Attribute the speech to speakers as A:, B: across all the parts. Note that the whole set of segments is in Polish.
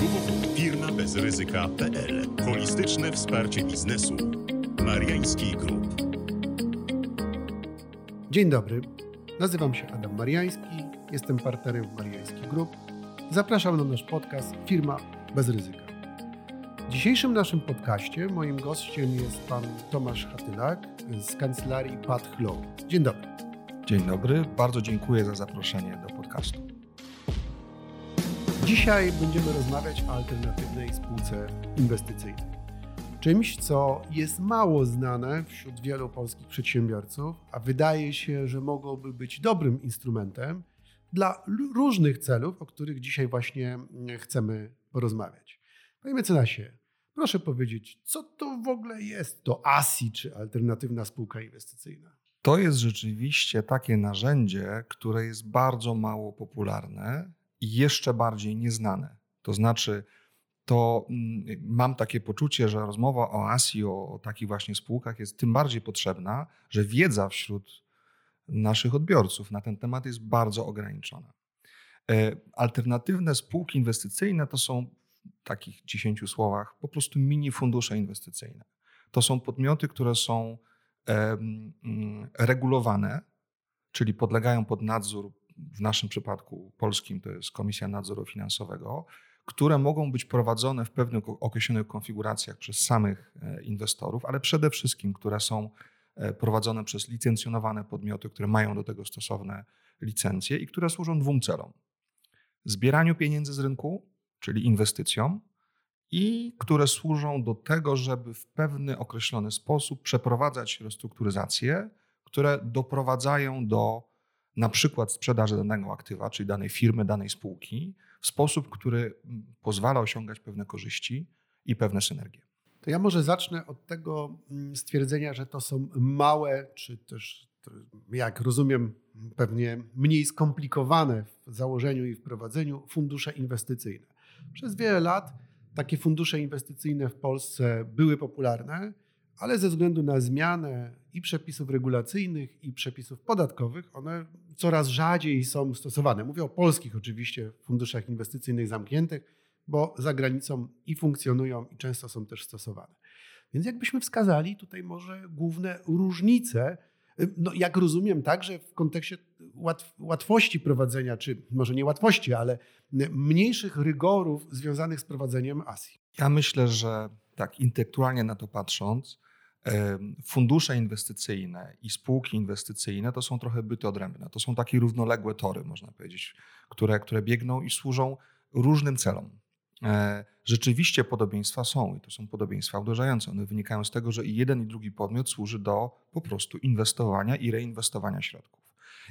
A: www.firmabezryzyka.pl Holistyczne wsparcie biznesu. Mariański Group.
B: Dzień dobry. Nazywam się Adam Mariański. Jestem partnerem w Mariański Group. Zapraszam na nasz podcast Firma bez ryzyka. W dzisiejszym naszym podcaście moim gościem jest pan Tomasz Hatylak z kancelarii Pat Law. Dzień dobry.
C: Dzień dobry, bardzo dziękuję za zaproszenie do podcastu.
B: Dzisiaj będziemy rozmawiać o alternatywnej spółce inwestycyjnej. Czymś, co jest mało znane wśród wielu polskich przedsiębiorców, a wydaje się, że mogłoby być dobrym instrumentem dla różnych celów, o których dzisiaj właśnie chcemy porozmawiać. Panie mecenasie, proszę powiedzieć, co to w ogóle jest to ASI, czy alternatywna spółka inwestycyjna?
C: To jest rzeczywiście takie narzędzie, które jest bardzo mało popularne jeszcze bardziej nieznane. To znaczy, to mm, mam takie poczucie, że rozmowa o ASI, o, o takich właśnie spółkach jest tym bardziej potrzebna, że wiedza wśród naszych odbiorców na ten temat jest bardzo ograniczona. E, alternatywne spółki inwestycyjne to są w takich dziesięciu słowach po prostu mini fundusze inwestycyjne. To są podmioty, które są regulowane, czyli podlegają pod nadzór, w naszym przypadku polskim to jest Komisja Nadzoru Finansowego, które mogą być prowadzone w pewnych określonych konfiguracjach przez samych e, inwestorów, ale przede wszystkim, które są e, prowadzone przez licencjonowane podmioty, które mają do tego stosowne licencje i które służą dwóm celom: zbieraniu pieniędzy z rynku, czyli inwestycjom, i które służą do tego, żeby w pewny określony sposób przeprowadzać restrukturyzacje, które doprowadzają do na przykład sprzedaży danego aktywa, czyli danej firmy, danej spółki, w sposób, który pozwala osiągać pewne korzyści i pewne synergie.
B: To ja może zacznę od tego mm, stwierdzenia, że to są małe, czy też, jak rozumiem, pewnie mniej skomplikowane w założeniu i wprowadzeniu fundusze inwestycyjne. Przez wiele lat takie fundusze inwestycyjne w Polsce były popularne, ale ze względu na zmianę i przepisów regulacyjnych, i przepisów podatkowych, one coraz rzadziej są stosowane. Mówię o polskich oczywiście funduszach inwestycyjnych zamkniętych, bo za granicą i funkcjonują, i często są też stosowane. Więc jakbyśmy wskazali tutaj może główne różnice, no jak rozumiem także w kontekście łatwości prowadzenia, czy może nie łatwości, ale mniejszych rygorów związanych z prowadzeniem ASI.
C: Ja myślę, że tak intelektualnie na to patrząc, fundusze inwestycyjne i spółki inwestycyjne to są trochę byty odrębne. To są takie równoległe tory, można powiedzieć, które, które biegną i służą różnym celom. E, rzeczywiście podobieństwa są i to są podobieństwa uderzające. One wynikają z tego, że i jeden i drugi podmiot służy do po prostu inwestowania i reinwestowania środków.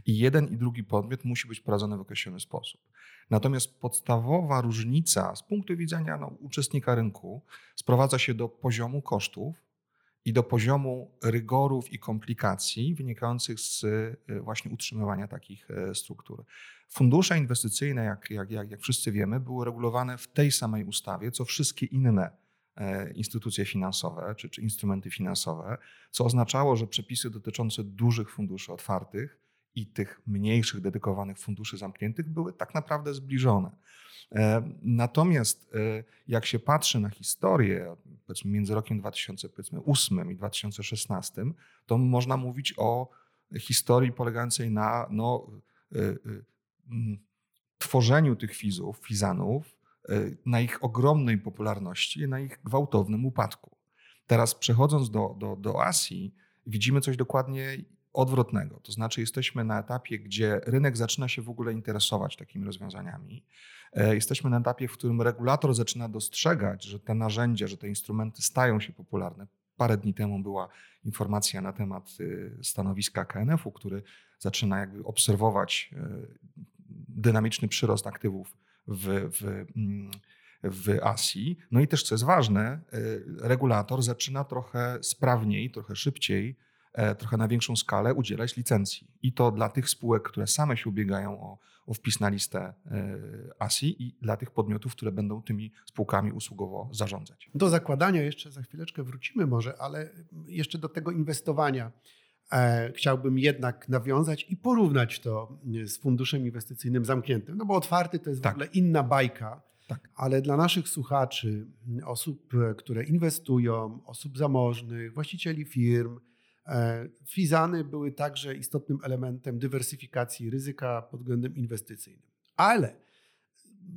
C: I jeden i drugi podmiot musi być prowadzony w określony sposób. Natomiast podstawowa różnica z punktu widzenia no, uczestnika rynku sprowadza się do poziomu kosztów i do poziomu rygorów i komplikacji wynikających z y, właśnie utrzymywania takich e, struktur. Fundusze inwestycyjne, jak, jak, jak, jak wszyscy wiemy, były regulowane w tej samej ustawie, co wszystkie inne e, instytucje finansowe czy, czy instrumenty finansowe, co oznaczało, że przepisy dotyczące dużych funduszy otwartych i tych mniejszych, dedykowanych funduszy zamkniętych były tak naprawdę zbliżone. E, natomiast e, jak się patrzy na historię, między rokiem 2008 i 2016, to można mówić o historii polegającej na no, e, tworzeniu tych fizów, fizanów, na ich ogromnej popularności na ich gwałtownym upadku. Teraz przechodząc do, do, do Azji, widzimy coś dokładnie odwrotnego. To znaczy, jesteśmy na etapie, gdzie rynek zaczyna się w ogóle interesować takimi rozwiązaniami. E, jesteśmy na etapie, w którym regulator zaczyna dostrzegać, że te narzędzia, że te instrumenty stają się popularne. Parę dni temu była informacja na temat y, stanowiska KNF-u, który zaczyna jakby obserwować e, dynamiczny przyrost aktywów w, w, mm, w Asji. No i też, co jest ważne, e, regulator zaczyna trochę sprawniej, trochę szybciej trochę na większą skalę udzielać licencji. I to dla tych spółek, które same się ubiegają o, o wpis na listę e, ASI i dla tych podmiotów, które będą tymi spółkami usługowo zarządzać.
B: Do zakładania jeszcze za chwileczkę wrócimy może, ale jeszcze do tego inwestowania e, chciałbym jednak nawiązać i porównać to z funduszem inwestycyjnym zamkniętym, no bo otwarty to jest tak. w ogóle inna bajka
C: Tak.
B: Ale dla naszych słuchaczy, osób, które inwestują, osób zamożnych, właścicieli firm, e, Fizany były także istotnym elementem dywersyfikacji ryzyka pod względem inwestycyjnym. Ale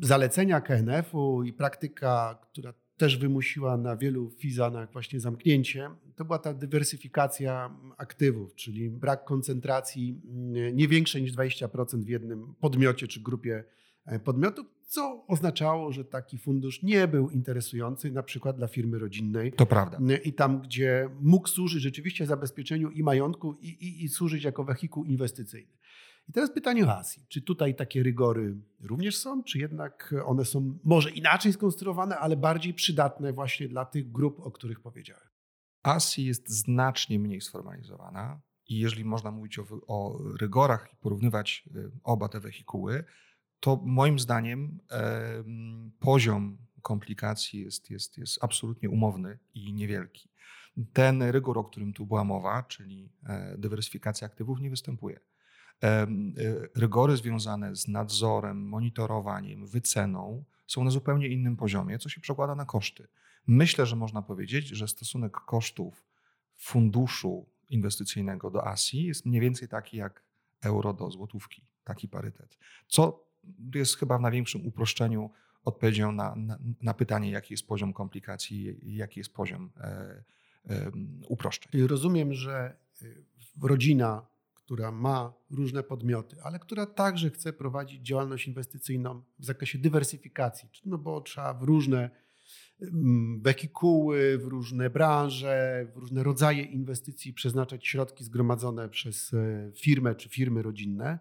B: zalecenia KNF-u i praktyka, która też wymusiła na wielu Fizanach właśnie zamknięcie, to była ta dywersyfikacja aktywów, czyli brak koncentracji mm, nie większej niż 20% w jednym podmiocie czy grupie e, podmiotów, co oznaczało, że taki fundusz nie był interesujący na przykład dla firmy rodzinnej.
C: To prawda.
B: I tam, gdzie mógł służyć rzeczywiście zabezpieczeniu i majątku i, i, i służyć jako wehikuł inwestycyjny. I teraz pytanie o Asji. Czy tutaj takie rygory również są, czy jednak one są może inaczej skonstruowane, ale bardziej przydatne właśnie dla tych grup, o których powiedziałem?
C: ASI jest znacznie mniej sformalizowana i jeżeli można mówić o, o rygorach i porównywać y, oba te wehikuły, to moim zdaniem poziom komplikacji jest, jest, jest absolutnie umowny i niewielki. Ten rygor, o którym tu była mowa, czyli e, dywersyfikacja aktywów, nie występuje. E, rygory związane z nadzorem, monitorowaniem, wyceną są na zupełnie innym poziomie, co się przekłada na koszty. Myślę, że można powiedzieć, że stosunek kosztów funduszu inwestycyjnego do ASI jest mniej więcej taki jak euro do złotówki, taki parytet. Co jest chyba w największym uproszczeniu odpowiedzią na, na, na pytanie, jaki jest poziom komplikacji i jaki jest poziom e, e, uproszczeń.
B: Rozumiem, że y, rodzina, która ma różne podmioty, ale która także chce prowadzić działalność inwestycyjną w zakresie dywersyfikacji, no bo trzeba w różne mm, wehikuły, w różne branże, w różne rodzaje inwestycji przeznaczać środki zgromadzone przez e, firmę czy firmy rodzinne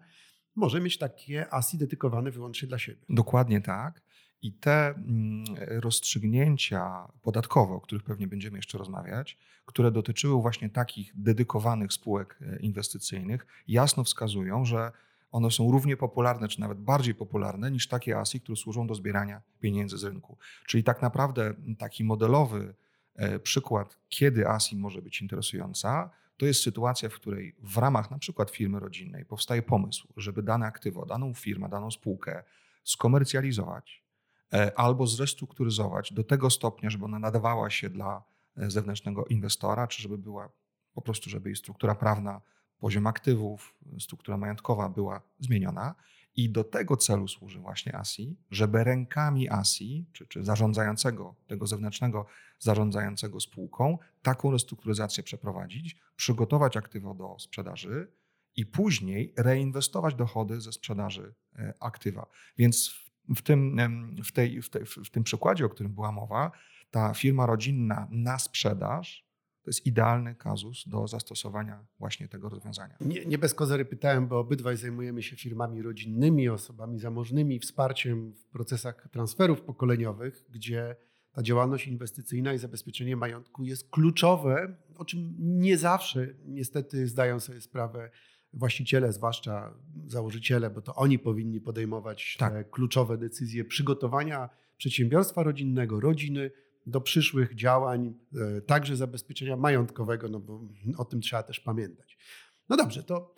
B: może mieć takie ASI dedykowane wyłącznie dla siebie.
C: Dokładnie tak. I te mm, rozstrzygnięcia podatkowe, o których pewnie będziemy jeszcze rozmawiać, które dotyczyły właśnie takich dedykowanych spółek e, inwestycyjnych, jasno wskazują, że one są równie popularne, czy nawet bardziej popularne niż takie ASI, które służą do zbierania pieniędzy z rynku. Czyli tak naprawdę taki modelowy e, przykład, kiedy ASI może być interesująca, to jest sytuacja, w której w ramach na przykład firmy rodzinnej powstaje pomysł, żeby dane aktywo, daną firmę, daną spółkę skomercjalizować e, albo zrestrukturyzować do tego stopnia, żeby ona nadawała się dla e, zewnętrznego inwestora, czy żeby była po prostu, żeby jej struktura prawna, poziom aktywów, struktura majątkowa była zmieniona. I do tego celu służy właśnie ASI, żeby rękami ASI, czy, czy zarządzającego, tego zewnętrznego zarządzającego spółką, taką restrukturyzację przeprowadzić, przygotować aktywo do sprzedaży i później reinwestować dochody ze sprzedaży e, aktywa. Więc w tym, w, tej, w, tej, w tym przykładzie, o którym była mowa, ta firma rodzinna na sprzedaż to jest idealny kazus do zastosowania właśnie tego rozwiązania.
B: Nie, nie bez kozery pytałem, bo obydwaj zajmujemy się firmami rodzinnymi, osobami zamożnymi, wsparciem w procesach transferów pokoleniowych, gdzie ta działalność inwestycyjna i zabezpieczenie majątku jest kluczowe, o czym nie zawsze niestety zdają sobie sprawę właściciele, zwłaszcza założyciele, bo to oni powinni podejmować tak. te kluczowe decyzje przygotowania przedsiębiorstwa rodzinnego, rodziny do przyszłych działań, e, także zabezpieczenia majątkowego, no bo o tym trzeba też pamiętać. No dobrze, to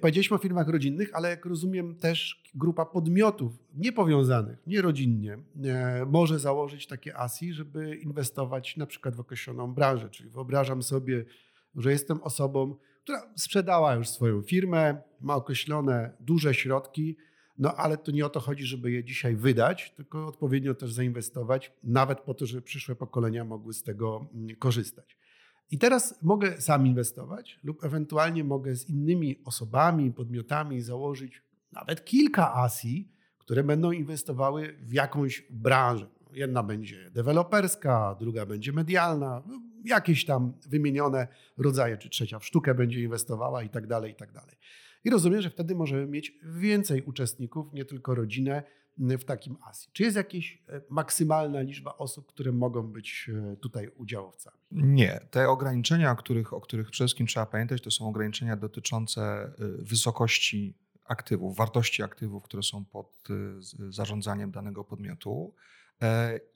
B: powiedzieliśmy o firmach rodzinnych, ale jak rozumiem też grupa podmiotów niepowiązanych, nierodzinnie e, może założyć takie ASI, żeby inwestować na przykład w określoną branżę. Czyli wyobrażam sobie, że jestem osobą, która sprzedała już swoją firmę, ma określone duże środki, no ale to nie o to chodzi, żeby je dzisiaj wydać, tylko odpowiednio też zainwestować, nawet po to, żeby przyszłe pokolenia mogły z tego mm, korzystać. I teraz mogę sam inwestować, lub ewentualnie mogę z innymi osobami, podmiotami założyć nawet kilka ASI, które będą inwestowały w jakąś branżę. Jedna będzie deweloperska, druga będzie medialna, jakieś tam wymienione rodzaje, czy trzecia w sztukę będzie inwestowała i tak dalej, i tak dalej. I rozumiem, że wtedy możemy mieć więcej uczestników, nie tylko rodzinę w takim ASI. Czy jest jakaś e, maksymalna liczba osób, które mogą być e, tutaj udziałowcami?
C: Nie. Te ograniczenia, o których, o których przede wszystkim trzeba pamiętać, to są ograniczenia dotyczące e, wysokości aktywów, wartości aktywów, które są pod zarządzaniem danego podmiotu.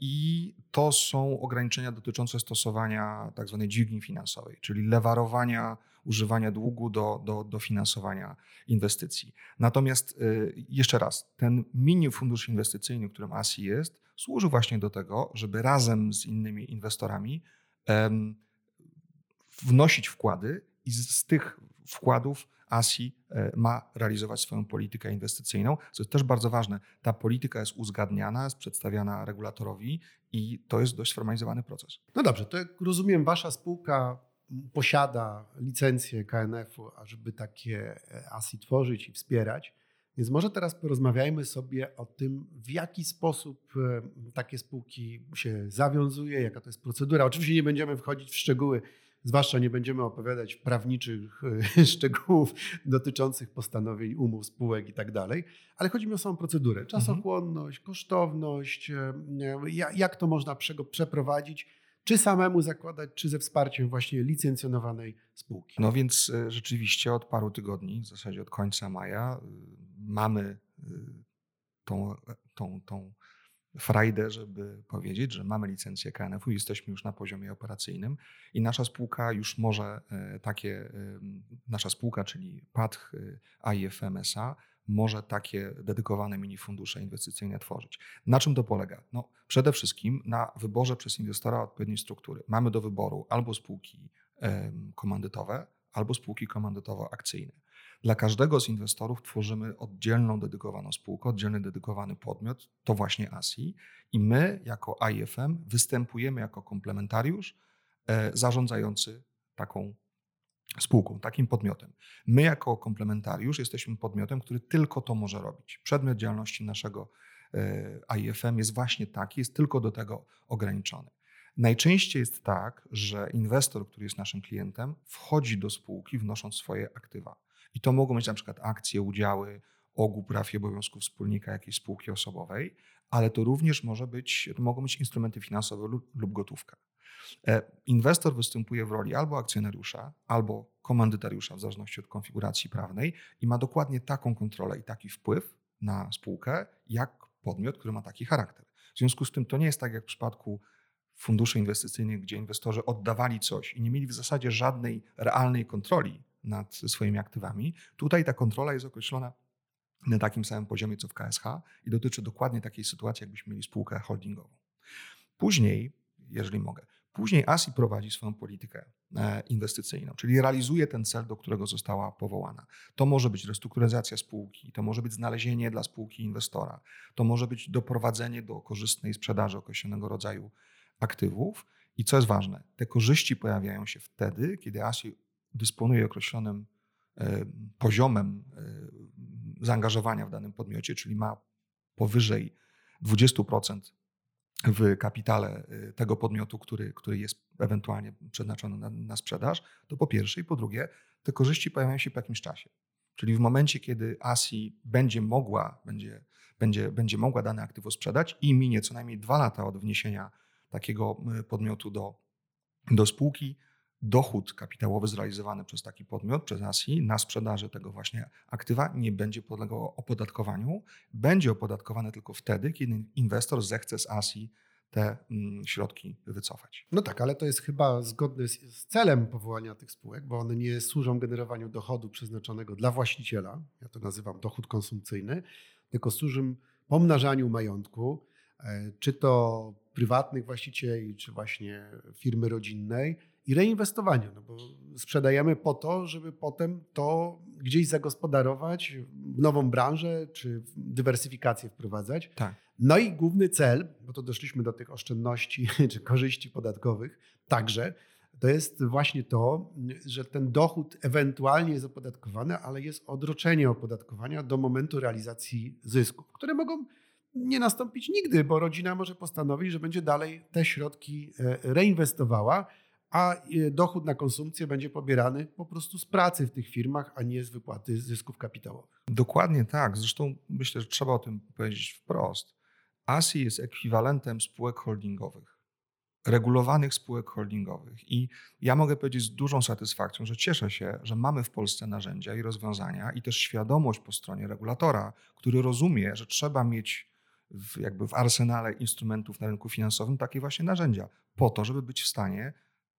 C: I to są ograniczenia dotyczące stosowania tak zwanej dźwigni finansowej, czyli lewarowania, używania długu do, do, do finansowania inwestycji. Natomiast jeszcze raz, ten mini fundusz inwestycyjny, którym ASI jest, służy właśnie do tego, żeby razem z innymi inwestorami wnosić wkłady i z tych wkładów ASI e, ma realizować swoją politykę inwestycyjną, co jest też bardzo ważne. Ta polityka jest uzgadniana, jest przedstawiana regulatorowi i to jest dość sformalizowany proces.
B: No dobrze, to jak rozumiem, wasza spółka posiada licencję KNF-u, ażeby takie e, ASI tworzyć i wspierać. Więc może teraz porozmawiajmy sobie o tym, w jaki sposób e, takie spółki się zawiązuje, jaka to jest procedura. Oczywiście nie będziemy wchodzić w szczegóły Zwłaszcza nie będziemy opowiadać prawniczych e, szczegółów dotyczących postanowień umów, spółek i tak dalej, ale chodzi mi o samą procedurę. Czasochłonność, kosztowność, e, jak to można przeprowadzić, czy samemu zakładać, czy ze wsparciem właśnie licencjonowanej spółki.
C: No więc e, rzeczywiście od paru tygodni, w zasadzie od końca maja, mamy tą, tą, tą frajdę, żeby powiedzieć, że mamy licencję KNF-u, jesteśmy już na poziomie operacyjnym i nasza spółka już może e, takie, e, nasza spółka, czyli PATH e, AIFM SA, może takie dedykowane mini fundusze inwestycyjne tworzyć. Na czym to polega? No, przede wszystkim na wyborze przez inwestora odpowiedniej struktury. Mamy do wyboru albo spółki komandytowe, albo spółki komandytowo-akcyjne. Dla każdego z inwestorów tworzymy oddzielną, dedykowaną spółkę, oddzielny, dedykowany podmiot, to właśnie ASI. I my, jako AIFM, występujemy jako komplementariusz e, zarządzający taką spółką, takim podmiotem. My, jako komplementariusz, jesteśmy podmiotem, który tylko to może robić. Przedmiot działalności naszego e, AIFM jest właśnie taki, jest tylko do tego ograniczony. Najczęściej jest tak, że inwestor, który jest naszym klientem, wchodzi do spółki wnosząc swoje aktywa. I to mogą być na przykład akcje, udziały, ogół praw i obowiązków wspólnika jakiejś spółki osobowej, ale to również może być, to mogą być instrumenty finansowe lub, lub gotówka. E, inwestor występuje w roli albo akcjonariusza, albo komandytariusza, w zależności od konfiguracji prawnej, i ma dokładnie taką kontrolę i taki wpływ na spółkę, jak podmiot, który ma taki charakter. W związku z tym to nie jest tak jak w przypadku funduszy inwestycyjnych, gdzie inwestorzy oddawali coś i nie mieli w zasadzie żadnej realnej kontroli nad swoimi aktywami. Tutaj ta kontrola jest określona na takim samym poziomie co w KSH i dotyczy dokładnie takiej sytuacji, jakbyśmy mieli spółkę holdingową. Później, jeżeli mogę, później ASI prowadzi swoją politykę e, inwestycyjną, czyli realizuje ten cel, do którego została powołana. To może być restrukturyzacja spółki, to może być znalezienie dla spółki inwestora, to może być doprowadzenie do korzystnej sprzedaży określonego rodzaju aktywów. I co jest ważne, te korzyści pojawiają się wtedy, kiedy ASI dysponuje określonym e, poziomem e, zaangażowania w danym podmiocie, czyli ma powyżej 20% w kapitale e, tego podmiotu, który, który jest ewentualnie przeznaczony na, na, sprzedaż, to po pierwsze i po drugie, te korzyści pojawiają się po jakimś czasie. Czyli w momencie, kiedy ASI będzie mogła, będzie, będzie, będzie mogła dane aktywo sprzedać i minie co najmniej dwa lata od wniesienia takiego podmiotu do, do spółki, dochód kapitałowy zrealizowany przez taki podmiot, przez ASI na sprzedaży tego właśnie aktywa nie będzie podlegał opodatkowaniu. Będzie opodatkowane tylko wtedy, kiedy inwestor zechce z ASI te mm, środki wycofać.
B: No tak, ale to jest chyba zgodne z, z, celem powołania tych spółek, bo one nie służą generowaniu dochodu przeznaczonego dla właściciela, ja to nazywam dochód konsumpcyjny, tylko służą pomnażaniu majątku, e, czy to prywatnych właścicieli, czy właśnie firmy rodzinnej, i reinwestowaniu, no bo sprzedajemy po to, żeby potem to gdzieś zagospodarować, w nową branżę czy dywersyfikację wprowadzać.
C: Tak.
B: No i główny cel, bo to doszliśmy do tych oszczędności czy korzyści podatkowych także, to jest właśnie to, że ten dochód ewentualnie jest opodatkowany, ale jest odroczenie opodatkowania do momentu realizacji zysków, które mogą nie nastąpić nigdy, bo rodzina może postanowić, że będzie dalej te środki e, reinwestowała a e, dochód na konsumpcję będzie pobierany po prostu z pracy w tych firmach, a nie z wypłaty zysków kapitałowych.
C: Dokładnie tak. Zresztą myślę, że trzeba o tym powiedzieć wprost. ASI jest ekwiwalentem spółek holdingowych. regulowanych spółek holdingowych. I ja mogę powiedzieć z dużą satysfakcją, że cieszę się, że mamy w Polsce narzędzia i rozwiązania i też świadomość po stronie regulatora, który rozumie, że trzeba mieć w, jakby w arsenale instrumentów na rynku finansowym takie właśnie narzędzia, po to, żeby być w stanie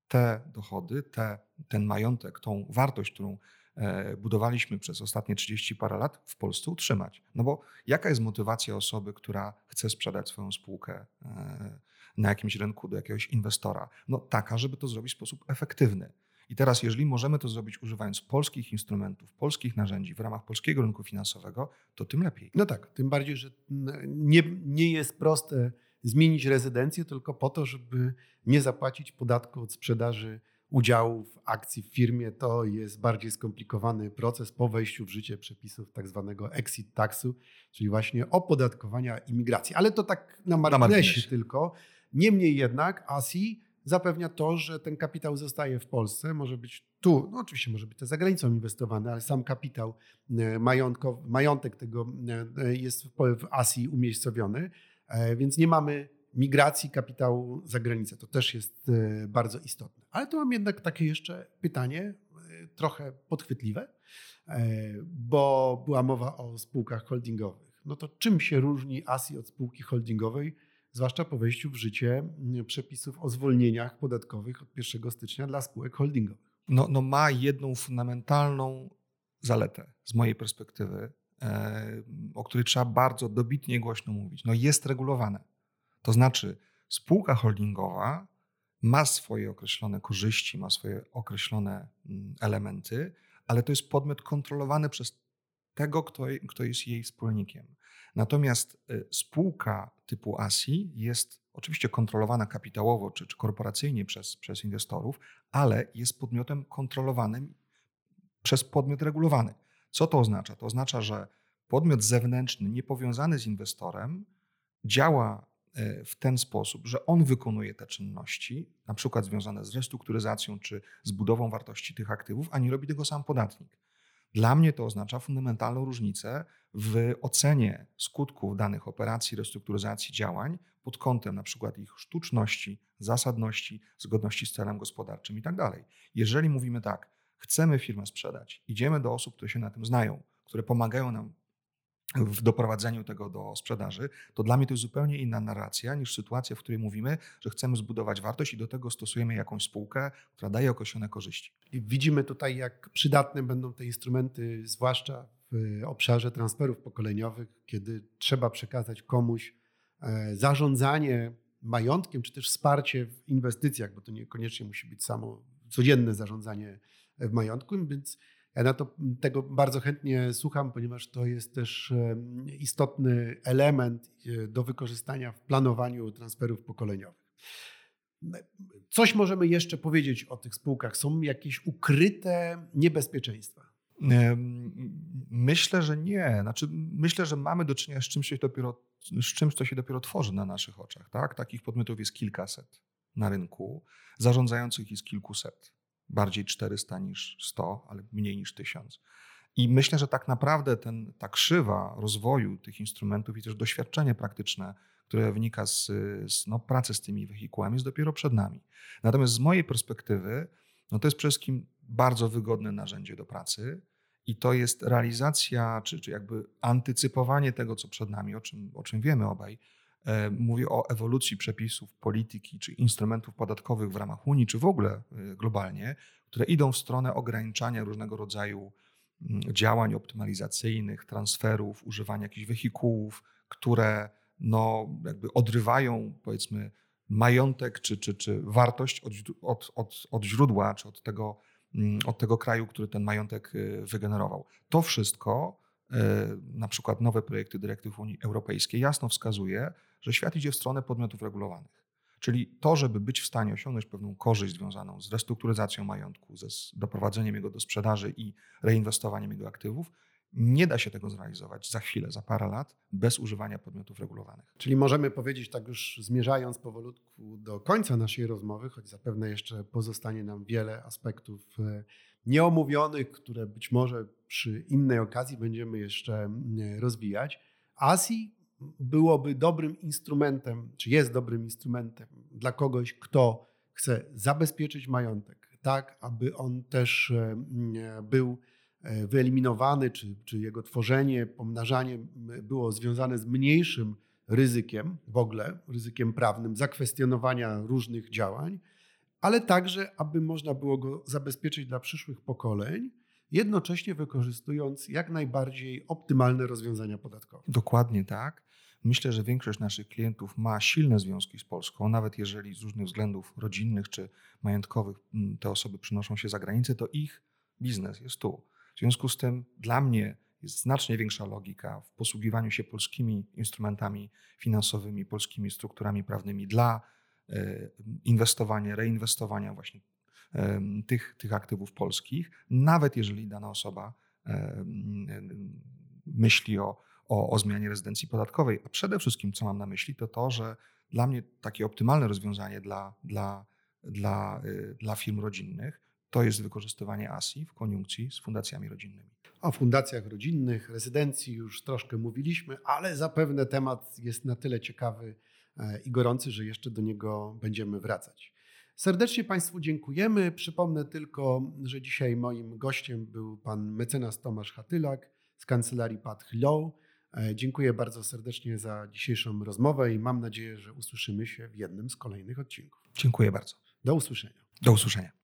C: te dochody, te, ten majątek, tą wartość, którą e, budowaliśmy przez ostatnie 30 parę lat w Polsce utrzymać. No bo jaka jest motywacja osoby, która chce sprzedać swoją spółkę e, na jakimś rynku do jakiegoś inwestora? No taka, żeby to zrobić w sposób efektywny. I teraz, jeżeli możemy to zrobić używając polskich instrumentów, polskich narzędzi w ramach polskiego rynku finansowego, to tym lepiej.
B: No tak, tym bardziej, że nie, nie jest proste zmienić rezydencję tylko po to, żeby nie zapłacić podatku od sprzedaży udziałów, akcji w firmie. To jest bardziej skomplikowany proces po wejściu w życie przepisów tak zwanego exit taxu, czyli właśnie opodatkowania imigracji. Ale to tak na marginesie, na marginesie. tylko. Niemniej jednak ASI zapewnia to, że ten kapitał zostaje w Polsce, może być tu, no oczywiście może być to za granicą inwestowany, ale sam kapitał, e, majątek tego e, jest w Asji umiejscowiony, e, więc nie mamy migracji kapitału za granicę. To też jest bardzo istotne. Ale tu mam jednak takie jeszcze pytanie, trochę podchwytliwe, bo była mowa o spółkach holdingowych. No to czym się różni ASI od spółki holdingowej? zwłaszcza po wejściu w życie przepisów o zwolnieniach podatkowych od 1 stycznia dla spółek holdingowych.
C: No, no ma jedną fundamentalną zaletę z mojej perspektywy, e, o której trzeba bardzo dobitnie głośno mówić. No jest regulowane. To znaczy spółka holdingowa ma swoje określone korzyści, ma swoje określone mm, elementy, ale to jest podmiot kontrolowany przez tego, kto, kto jest jej wspólnikiem. Natomiast y, spółka typu ASI jest oczywiście kontrolowana kapitałowo czy, czy korporacyjnie przez, przez inwestorów, ale jest podmiotem kontrolowanym przez podmiot regulowany. Co to oznacza? To oznacza, że podmiot zewnętrzny, niepowiązany z inwestorem, działa y, w ten sposób, że on wykonuje te czynności, na przykład związane z restrukturyzacją czy z budową wartości tych aktywów, a nie robi tego sam podatnik. Dla mnie to oznacza fundamentalną różnicę w ocenie skutków danych operacji, restrukturyzacji działań pod kątem na przykład ich sztuczności, zasadności, zgodności z celem gospodarczym itd. Tak Jeżeli mówimy tak, chcemy firmę sprzedać, idziemy do osób, które się na tym znają, które pomagają nam w doprowadzeniu tego do sprzedaży, to dla mnie to jest zupełnie inna narracja niż sytuacja, w której mówimy, że chcemy zbudować wartość i do tego stosujemy jakąś spółkę, która daje określone korzyści.
B: Widzimy tutaj, jak przydatne będą te instrumenty, zwłaszcza w obszarze transferów pokoleniowych, kiedy trzeba przekazać komuś e, zarządzanie majątkiem, czy też wsparcie w inwestycjach, bo to niekoniecznie musi być samo codzienne zarządzanie w majątku, więc ja na to, tego bardzo chętnie słucham, ponieważ to jest też istotny element e, do wykorzystania w planowaniu transferów pokoleniowych. Coś możemy jeszcze powiedzieć o tych spółkach? Są jakieś ukryte niebezpieczeństwa?
C: Myślę, że nie. Znaczy, myślę, że mamy do czynienia z czymś, dopiero, z czymś, co się dopiero tworzy na naszych oczach. Tak? Takich podmiotów jest kilkaset na rynku, zarządzających jest kilkuset bardziej 400 niż 100, ale mniej niż 1000. I myślę, że tak naprawdę ten, ta krzywa rozwoju tych instrumentów i też doświadczenie praktyczne, które wynika z, z no, pracy z tymi wehikułami, jest dopiero przed nami. Natomiast z mojej perspektywy, no to jest przede wszystkim bardzo wygodne narzędzie do pracy i to jest realizacja, czy, czy jakby antycypowanie tego, co przed nami, o czym, o czym wiemy obaj, mówię o ewolucji przepisów polityki czy instrumentów podatkowych w ramach Unii, czy w ogóle e, globalnie, które idą w stronę ograniczania różnego rodzaju mm, działań optymalizacyjnych, transferów, używania jakichś wehikułów, które no, jakby odrywają, powiedzmy, majątek czy, czy, czy wartość od, od, od, od źródła, czy od tego, mm, od tego kraju, który ten majątek e, wygenerował. To wszystko, na przykład nowe projekty dyrektyw Unii Europejskiej, jasno wskazuje, że świat idzie w stronę podmiotów regulowanych. Czyli to, żeby być w stanie osiągnąć pewną korzyść związaną z restrukturyzacją majątku, ze doprowadzeniem jego do sprzedaży i reinwestowaniem jego aktywów, nie da się tego zrealizować za chwilę, za parę lat, bez używania podmiotów regulowanych.
B: Czyli możemy powiedzieć, tak już zmierzając powolutku do końca naszej rozmowy, choć zapewne jeszcze pozostanie nam wiele aspektów e, nieomówionych, które być może przy innej okazji będziemy jeszcze rozwijać. ASI byłoby dobrym instrumentem, czy jest dobrym instrumentem dla kogoś, kto chce zabezpieczyć majątek, tak aby on też był wyeliminowany, czy, czy jego tworzenie, pomnażanie było związane z mniejszym ryzykiem w ogóle, ryzykiem prawnym, zakwestionowania różnych działań, ale także, aby można było go zabezpieczyć dla przyszłych pokoleń, jednocześnie wykorzystując jak najbardziej optymalne rozwiązania podatkowe.
C: Dokładnie tak. Myślę, że większość naszych klientów ma silne związki z Polską, nawet jeżeli z różnych względów rodzinnych czy majątkowych mm, te osoby przynoszą się za granicę, to ich biznes jest tu. W związku z tym dla mnie jest znacznie większa logika w posługiwaniu się polskimi instrumentami finansowymi, polskimi strukturami prawnymi dla e, inwestowania, reinwestowania właśnie tych, tych aktywów polskich, nawet jeżeli dana osoba myśli o, o, o zmianie rezydencji podatkowej. A przede wszystkim, co mam na myśli, to to, że dla mnie takie optymalne rozwiązanie dla, dla, dla, e, dla firm rodzinnych to jest wykorzystywanie ASI w koniunkcji z fundacjami rodzinnymi.
B: O fundacjach rodzinnych, rezydencji już troszkę mówiliśmy, ale zapewne temat jest na tyle ciekawy e, i gorący, że jeszcze do niego będziemy wracać. Serdecznie Państwu dziękujemy. Przypomnę tylko, że dzisiaj moim gościem był pan mecenas Tomasz Hatylak z kancelarii Pat Law. E, dziękuję bardzo serdecznie za dzisiejszą rozmowę i mam nadzieję, że usłyszymy się w jednym z kolejnych odcinków.
C: Dziękuję bardzo.
B: Do usłyszenia.
C: Do usłyszenia.